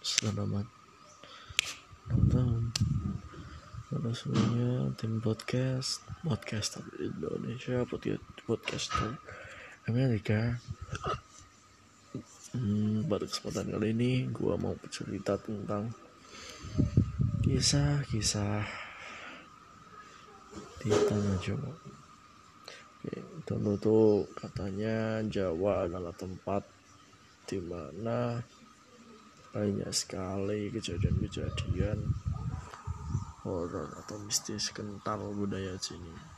Selamat tahun Halo semuanya tim podcast Podcaster Indonesia Podcast Podcaster Amerika. Hmm, Pada kesempatan kali ini Gua mau bercerita tentang Kisah-kisah Di Tanah Jawa Dulu tuh katanya Jawa adalah tempat di mana banyak sekali kejadian-kejadian horor atau mistis kental budaya sini.